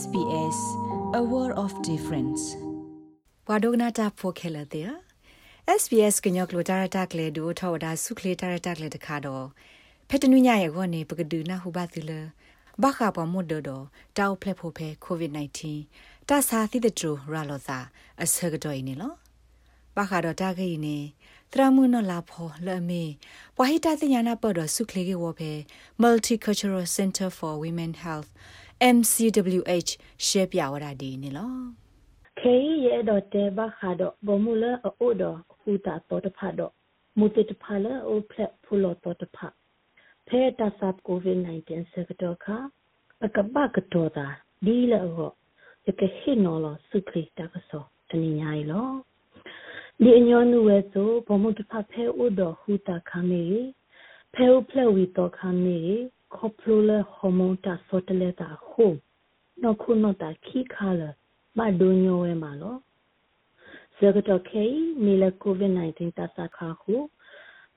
SBS a world of difference ဘွာဒိုဂနာတာဖိုခဲလာတဲ့ SBS ကညောကလိုတာရတာကလေဒူထောဝဒါဆုခလေတာရတာကလေတခါတော့ဖက်တနုညရဲ့ကောနေပကဒူနာဟူပါသီလဘခါပမွတ်ဒတော့တောက်ဖလက်ဖို့ဖဲ COVID-19 တာစာသီတတူရာလောသာအစကတော့နေလောဘခါတော့တာခိနေတရမှုနော်လာဖော်လအမေပဝဟိတသိညာနာပေါ်တော့ဆုခလေကေဝဖဲ Multicultural Center for Women Health MCWH ရှေပြဝရဒီနေလောခေရဲတော့တဲဘခါတော့ဘမူလအိုတော့ဟူတာတော့တဖတ်တော့မူတတဖလာအိုဖလက်ဖူလို့တော့တဖတ်ဖဲတာဆပ်ကိုဗစ် -19 စကတော့ခါပကဘကတော့တာဒီလောရကဟိနော်လစုခလီတာကဆောတနင်္ညာရီလောဒီအညောနုဝဲဆိုဘမုတဖဖဲဥတော်ဟူတာခမေဖဲဥဖလက်ဝီတော်ခမေ ခေါပလိုလဟော်မုန်းတာစောတလက်တာခုနော်ခုနော်တာခိခါလမဒိုညိုဝဲမှာလောဇဂတော့ခေမီလကိုဗစ် -19 တာစာခါခု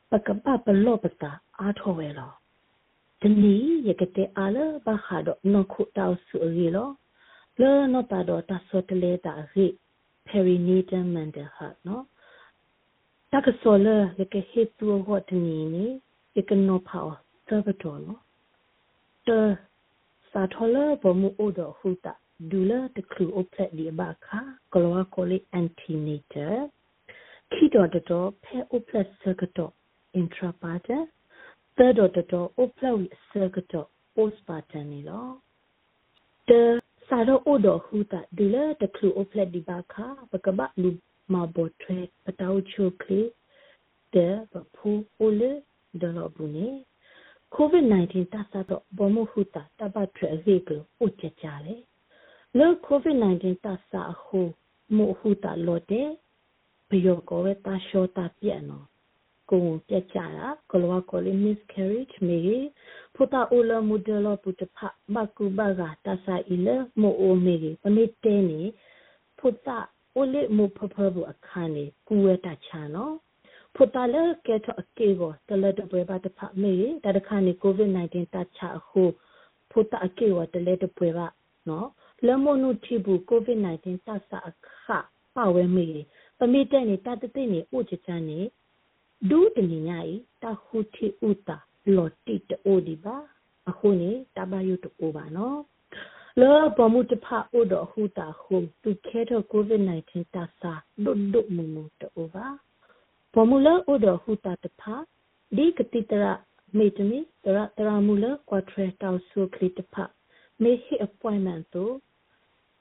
ပကပပလောပတာအားထောဝဲလောတနီရကတဲ့အားလဘခါတော့နော်ခုတောက်ဆူရီလောလောနော်တာတော့တာစောတလက်တာရိ perinatal mental health နော်တကဆောလရကဟေတူဟောတနီနေရကနောဖောသဘတော်နော် တစာထောလဘမှုအိုဒဟူတာဒူလာတခလူအိုဖလက်ဒီဘာခါကလောကိုလီအန်တီနီတာခီတော်တော်ဖဲအိုဖလက်ဆကတော့ intrapartum သဒတော်တော်အိုဖလက်ဝီဆကတော့ postpartum နေလောတစာတော့အိုဒဟူတာဒူလာတခလူအိုဖလက်ဒီဘာခါပကဘလူမဘောထွဲပတောက်ချိုကလေတဲ့ဘဖူအိုလေဒေါ်လဘူးနေ COVID-19 တဆတော့ဘမဟုတာတပတ်ထရေကဥချကြလေလော COVID-19 တဆအခုမဟုတာလို့တဲ့ဘယောကောဝတာရှောတာပြက်နော်ကိုပြက်ကြတာကလောကလေး miscarriage မေဖူတာအိုလမူဒလပုတဖဘကူဘဂတာဆာအီလမိုအိုမေပမေတဲနေဖူတာအိုလေမူဖဖဘူအခါနေကူဝဲတချာနော် ဖုတလကဲတော့အကေကိုတလတပွဲပါတဖမေတတခါနေကိုဗစ် -19 တချအခုဖုတအကေကိုတလက်တပွဲပါနော်လမနုတိဘူးကိုဗစ် -19 တဆအခပဝဲမေပမိတဲ့နေတတသိနေဥချချန်နေဒူးတနေညာဤတခုတိဥတာလော်တိတိုဒီပါအခုနေတဘယုတိုပါနော်လောပမှုတဖဥဒဟူတာခုသူခဲတော့ကိုဗစ် -19 တဆဒုဒုမမှုတိုပါ ဘမူလဥဒဟုတာတဖာဒီကတိတရမေတမီတရတရမူလကွာထရတောက်ဆုခလီတဖာမေဟိအပွိုင်မန်တို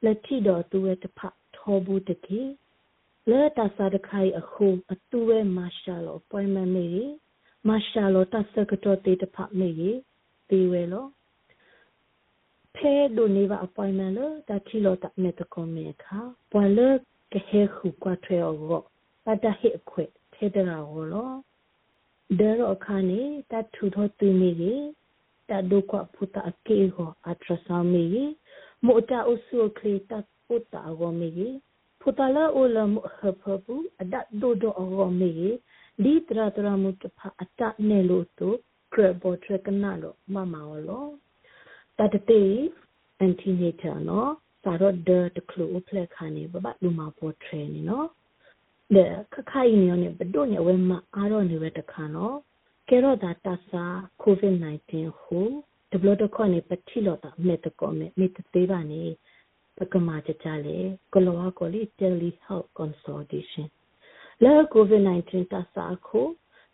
လက်တီတော်သူရဲ့တဖာထောဘူးတကေလဲတာစာတခိုင်အခုအတူရဲ့မာရှာလောအပွိုင်မန်မေမာရှာလောတဆကတော်တေတဖာမေဒီဝဲလောဖဲဒိုနေပါအပွိုင်မန်လောတချီလောတမေတကောမေခါပွာလကဟေခုကွာထရအောပတဟိအခွေ ထဲတရာဟောလောဒေရအခါနေတထူထောတူမီကြီးတဒုကဖုတာအကေဟောအထရဆာမီကြီးမိုတာအဆုခလီတဖုတာအောမီကြီးဖုတာလာအိုလမဟဖဘူးအဒဒိုဒိုအောမီကြီးဒီတရာတရာမုတဖအတနေလို့တုကရဘောထရကနာလို့မမအောလောတတတေအန်တီနေတာနော်စာရဒတကလူဖလက်ခါနေဘဘလူမပေါ်ထရနေနော် တဲ့ခခိုင်နေနေဘဒုညဝဲမအားတော့နေဝဲတခါနော်ကဲတော့ဒါတဆာကိုဗစ် -19 ဟူဒဘလတခေါနေပတိလောတာမေတကောမေမေတသေးပါနေပကမာကြကြလေကလောကိုလီ telehealth consultation လဲကိုဗစ် -19 တဆာခု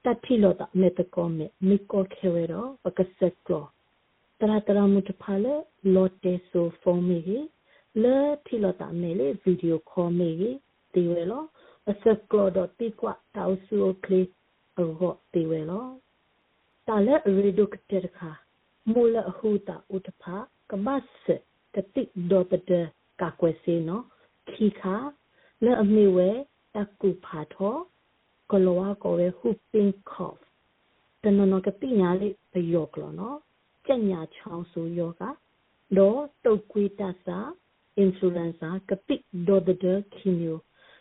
တတိလောတာမေတကောမေမိကောခဲဝဲတော့ပကစက်ကလောတရတရမှုတဖာလေလော်တေဆိုဖုန်းမီလဲတိလောတာမေလေဗီဒီယိုခေါ်မီဒီဝဲလော အစကလောဒတိကွာတောက်ဆူကလီအောတေဝဲလောတာလဲရီဒုကတေခါမူလဟူတာဥတဖာကမတ်စတတိဒေါ်တဒကာကွယ်စေနော်ခီခါလဲအမေဝဲတကူဖာထောကလောဝကိုဝဲဟူပင်းကော့တနနကတိညာလေးပယောကလောနော်ကြညာချောင်းဆိုယောကဒေါ်တုတ်ကွေးတဆာ influenza ကတိဒေါ်ဒဒခီမျိုးကတိဒေါ်ဒခင်းယို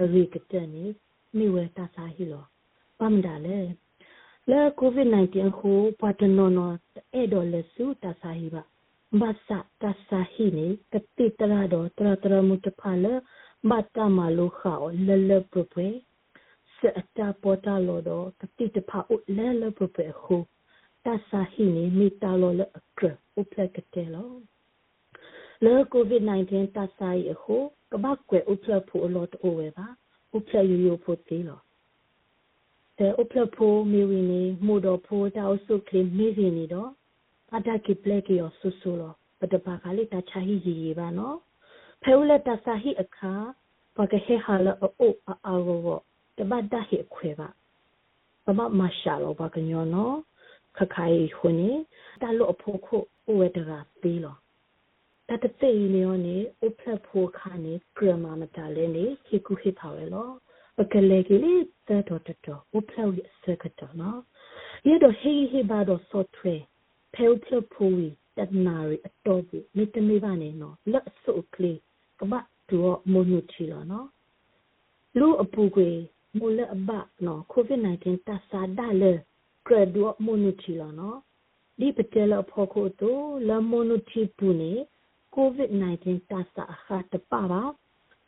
ရတဲ့ဖူတာဝော်လောခိတော်တော်ပကတဲ့ကင်းနေဖဲဥဖလက်စကတော့ခါနော်ဖဲကဥဖလက်ဖိုခါပကဥဖလက်ဖဲလေတာလောလအကရတော့ရီကတဲ့နေမိဝဲတာစာဟီလောပမ်ဒါလေလေကိုဗစ် -19 ဟိုပတ်တနော်နော်အဲ့တော့လက်စုတာစာဟီပါဘတ်စာတာစာဟီနေကတိတရာတော့တရာတရာမှုတဖာလေဘတ်တာမလိုခါလလပပွေစအတာပေါ်တာလို့တော့ကတိတဖာဥလဲလပပွေဟိုတာစာဟီနေမိတာလို့လေအကရဥပလကတဲ့လို့ လေကိုဗစ် -19 တာစာဟီဟိုကဘကွယ်ဥပလဖို့လို့တော့ဝဲပါဥပလယူယူဖို့တေးလို့တဲ့ဥပလဖို့မီဝီနေမို့တော့ဖို့တောက်စုကလေးမေးစီနေတော့အတကိပလက်ကျော်ဆူဆူလို့ပတပါကလေးတချာဟီကြီးပါနော်ဖဲဦးလက်တဆာဟီအခါပကဟေဟာလအိုအာအောတဘတ်တဟေခွေပါပမမရှာလောပကညောနော်ခခိုင်ခွနေတလို့အဖို့ခုဝဲတကပြီးလော တတတေးနေရောနေဥဖလက်ဖို့ခါနေဂရမာမတာလဲနေခိကုခိပါဝဲလောပကလေကြီးလေတတော်တော်ဥဖလက်စကတော်နော်ရတော့ဟေဟေဘာတော့ဆော့ထွဲဖဲဥဖလက်ဖို့ဝီတနာရီအတော်ပြီမိတမေပါနေနော်လက်စုပ်ကလေးကမတူမွန်နူချီလောနော်လူအပူကွေမူလအဘနော်ကိုဗစ် -19 တဆာဒါလေကရဒူမွန်နူချီလောနော်ဒီပတဲလဖို့ကိုတိုလမွန်နူချီပူနေ ကိုဗစ် -19 တဆာအခါတပါပါ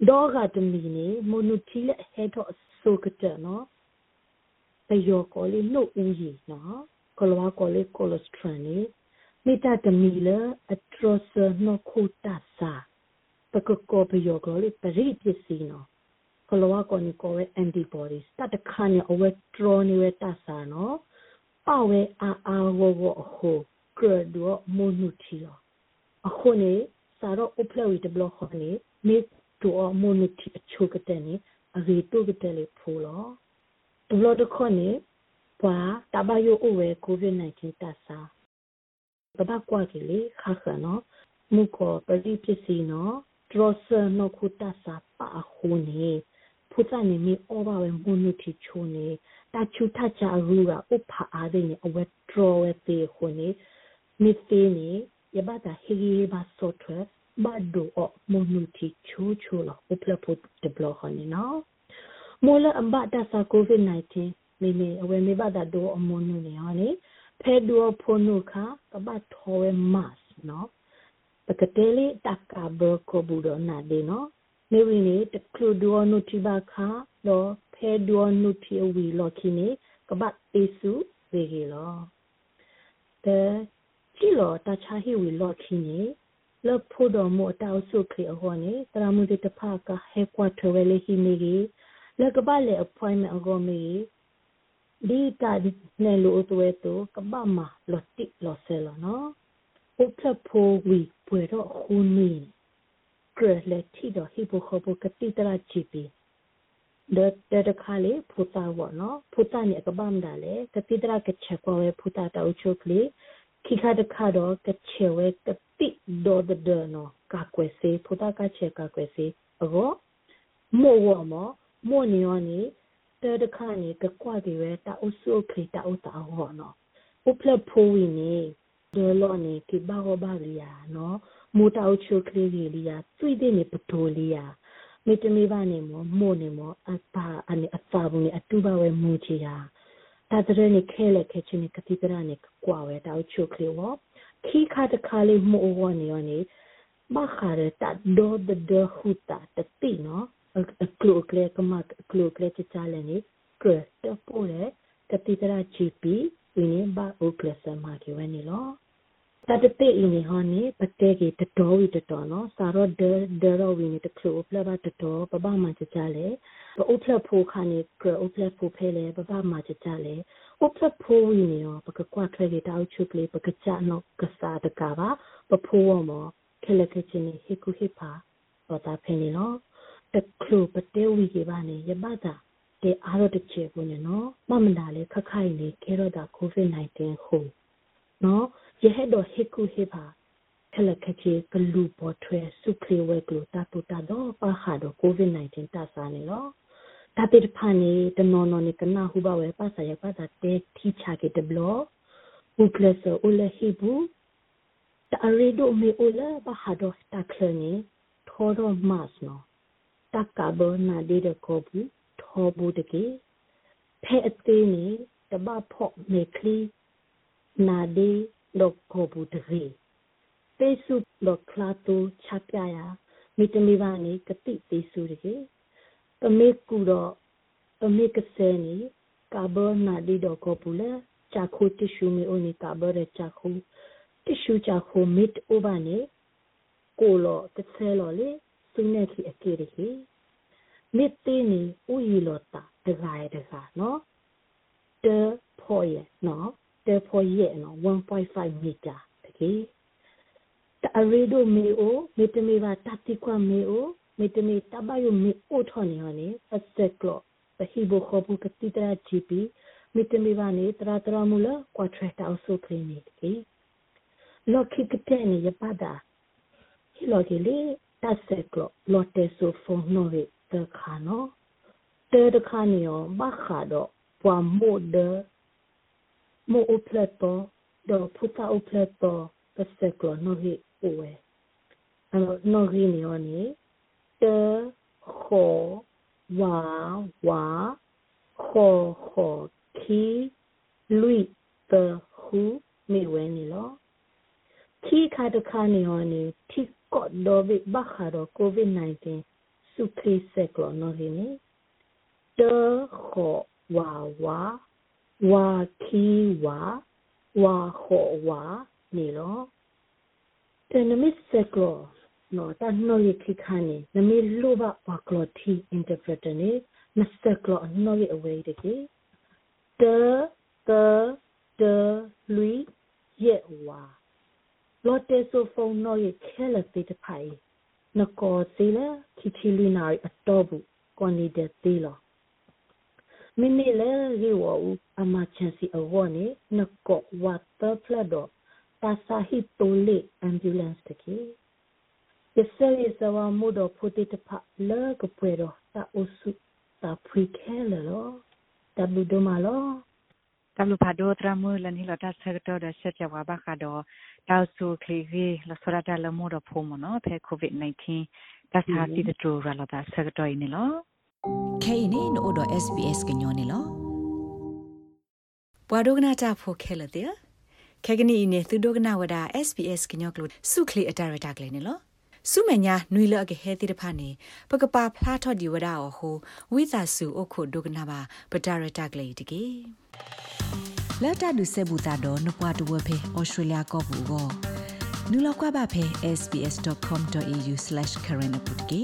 ဒေါ်ကတမီနေမွန်နူချီလက်ဟဲတော့ဆိုကတဲ့နော်တယောကိုလေးနှုတ်ဦးကြီးနော်ကလောကိုလေးကိုလက်စထရန်နေမိတာတမီလအထရဆနောခုတဆာပကကောပယောကိုလေးပရိပစ္စည်းနော်ကလောကောနီကိုဝဲ antibodies တတခါနေအဝဲ draw နေဝဲတဆာနော်ပဝဲအာအာဝဝဟိုကရဒိုမိုနူတီလောအခုနေ စာတော့ upload တဘလခေါနေမေတိုမိုနူတီအချိုကတဲ့နေအရေတုကတဲ့လေဖိုးလောတဘလတခေါနေပွာတဘယိုအဝဲ covid-19 တဆာပပကွာကလေးခါခနော်မူကောပရိပစ္စည်းနော်ဒရဆနခုတဆာပါခုနေဖူတနေမီအောဘဝမွနုတီချိုနေတာချူထချာရူရာဥဖာအားတဲ့နေအဝဲဒရဝဲပေခုနေမိသေးနေ ယဘတာဟေဘာစောထွဲဘတ်ဒိုအမွနုတီချိုချိုလောဥပလဖို့ဒဘလခနေနော်မိုလအဘတာစာကိုဗစ် -19 မိမိအဝဲမိဘတာဒိုအမွနုနေဟောနေဖဲဒိုဖိုနုခါကဘတ်ထောဝဲမတ်နော်ပကတဲလီတက်ကဘကိုဘူဒနာဒေနော်နေဝင်းနေတကလူဒိုနုတိဘခါလောဖဲဒိုနုတိဝီလောခိနေကဘတ်အေစုဝေကြီးလောတဲ့ ကြည့်လောတချာဟီဝီလောခိနေလောဖို့တော်မတောက်ဆုခေအဟောနေတရာမူတဖကဟဲကွာထွဲလေဟီနေကြီးလကပါလေ appointment အကောမီဒီတာနေလို့တွဲတော့ကဘာမလော်တိလော်ဆဲလောနော်ဥပဖိုဝီပွေတော့ခုနီကရလက်တီတော့ဟိပိုခဘကတိတရာချီပီဒတ်တခါလေဖူတာဝနော်ဖူတာနေကဘာမဒါလေကတိတရာကချက်ပေါ်ဝဲဖူတာတောက်ချုပ်ကလေး ခိခါတခါတော့ကချေဝဲကတိဒေါ်ဒဒနော်ကကွယ်စေဖူတာကချက်ကကွယ်စေအောမို့ဝမောမို့နေရောနေတဲတခါနေကကွာဒီဝဲတာအုဆုခေတာဥတာဟောနော်ဥပလဖိုးဝီနေဒေလောနေကိဘာဟဘာလီယာနော်မူတောက်ချိုကလေးလီယာသွိတဲ့နေပတိုလီယာမေတမီပါနေမောမို့နေမောအပါအနေအပါဘူးနေအတူပါဝဲမူချီယာ တာတရနေခဲလက်ခဲချင်းနေကတိတရနေကွာဝဲတောက်ချိုကလေးဝခီခါတခါလေးမို့ဝနေရောနေမခါရတဒိုဒဒဟူတာတတိနော်အကလုကလေကမကလုကလေချချလည်းနေကရ တပိုးလေကတိတရချီပီဝင်းဘာအိုကလစမာကေဝနေလောတတတေအင်းဟောနေပတေကေတတော်ဝီတတော်နော်စာရောဒဒရောဝီနေတခလို့ပလဘတတော်ပပမချချလေပဥပလဖိုခါနေကဥပလဖိုဖဲလေပပမချချလေဥပလဖိုဝီနေရောပကကွာထွဲကေတောက်ချုပ်လေပကကြနော်ကစားတကပါပဖိုးဝမောခဲလကချင်းဟေကုဟေပါတော့တာဖဲနေနော်တခလို့ပတေဝီကေပါနေယဘတာတဲ့အားတော့တစ်ချက်ကိုနော်မမလာလေခခိုင်နေခဲတော့တာကိုဗစ် -19 ဟိုနော် ယဟက်တော့ဟေကုဟေပါခလခချေကလူပေါ်ထွဲစုခလဝဲကလူတာတူတာတော့ပါခါတော့ covid-19 တဆာနေလို့တာတိတဖာနေတနော်နော်နေကနာဟုဘဝဲပါဆာရပါတာတဲထိချကေတဘလောဥကလဆူလဟိဘူးတာရီဒိုမေအိုလာပါဟာတော့တာခလနေထောတော့မတ်နော်တက်ကဘနာဒီရကိုဘူးထောဘူးတကေဖဲအသေးနေတဘဖော့မေခလီနာဒီ လောကိုဘူးတကေပေစုလောကလာတူချပြရာမိတမီပါနေကတိသေးစုတကေပမေကူတော့ပမေကစဲနေကာဘနာဒီတော့ကိုဘူးလေချာခိုတ िश ူမီအိုနီကာဘရချာခိုတ िश ူချာခိုမစ်အိုဘာနေကိုလောတဆဲလောလေစင်းနေခီအကေရခေမစ်သေးနေဥယီလောတာတဂါရတဂါနော်တေဖို့ရနော် တေဖို့ရနော်1.5မီတာတကေတအရီဒိုမီအိုမီတမီဘာတတိကွာမီအိုမီတမီတဘယုမီအိုထော်နေဟောနေအစက်ကလောပဟိဘခဘူကတိတရာဂျီပီမီတမီဘာနေတရာတရာမူလာကွာထရက်တာအဆုခရင်းနေတကေလော်ခိကတဲ့နေရပါတာဟီလော်ကလေးတဆက်ကလောလော်တေဆိုဖုန်နိုရီတခါနော်တေတခါနီယောဘခါတော့ပွာမိုဒ မိုအပလက်တော့ဒေါ်ဖူတာအပလက်တော့တဆက်ကလောနိုရီအိုဝဲအဲ့တော့နိုရီနီယောနီတေခေါ်ဝါဝါခေါ်ခေါ်ခီလွိတဟူမေဝဲနီလောခီခါတခါနီယောနီထိကော့ဒေါ်ဘိဘခါတော့ကိုဗစ် -19 စုခရိစက်ကလောနော်ရင်းတခော ဝါဝါဝါခီဝါဝါခောဝါနေလောတနမစ်စက်ကလောနော်တနော်ရခိခါနေနမေလိုဘဝါကလောတီအင်တာပရက်တာနေမစက်ကလောနော်ရအဝေးတကေတတတလူရဲ့ဝါလော်တေဆိုဖုန်းနော်ရခဲလက်တေတဖိုင်နကောစီလာခီချီလီနာအတော့ဘူးကွန်နီတဲ့သေးလော မိမိလေရီဝူအမချန်စီအဝနေနကောဝတ်တဖလဒတာစာဟီတိုလေအမ်ဘူလန့်တကေယဆယ်ရစဝမုဒဖုတိတဖလာကပွေတော့တာအုစုတာဖွေခဲလောတဘလူဒမလောတဘလူဖာဒိုထရမူလနီလတာဆက်တော်ဒဆက်ချဝါဘခါတော့တောက်ဆူခလီရီလဆရတာလမို့တော့ဖုံမနော်ဖဲကိုဗစ် -19 တတ်ဟာတီတူရလာတာဆက်တော်နေလော ခဲနေနို့တော့ SBS ကညောနေလောဘွာဒိုကနာတာဖိုခဲလတဲ့ခဲကနီနေသူဒိုကနာဝဒါ SBS ကညောကလို့စုခလီအတာရတာကလေးနေလောစုမညာနွေလအကဟဲတိတဖာနေပကပါဖလားထော့ဒီဝဒါအဟိုဝိသာစုအခုဒုကနာပါပတာရတာကလေးတကေလက်တာဒုဆေဘူတာတော့နပွားတဝဖေဩစတြေးလျကောဘူးကိုနူလောက်ကွာပါဖေ sbs.com.au/current ပုတ်ကေ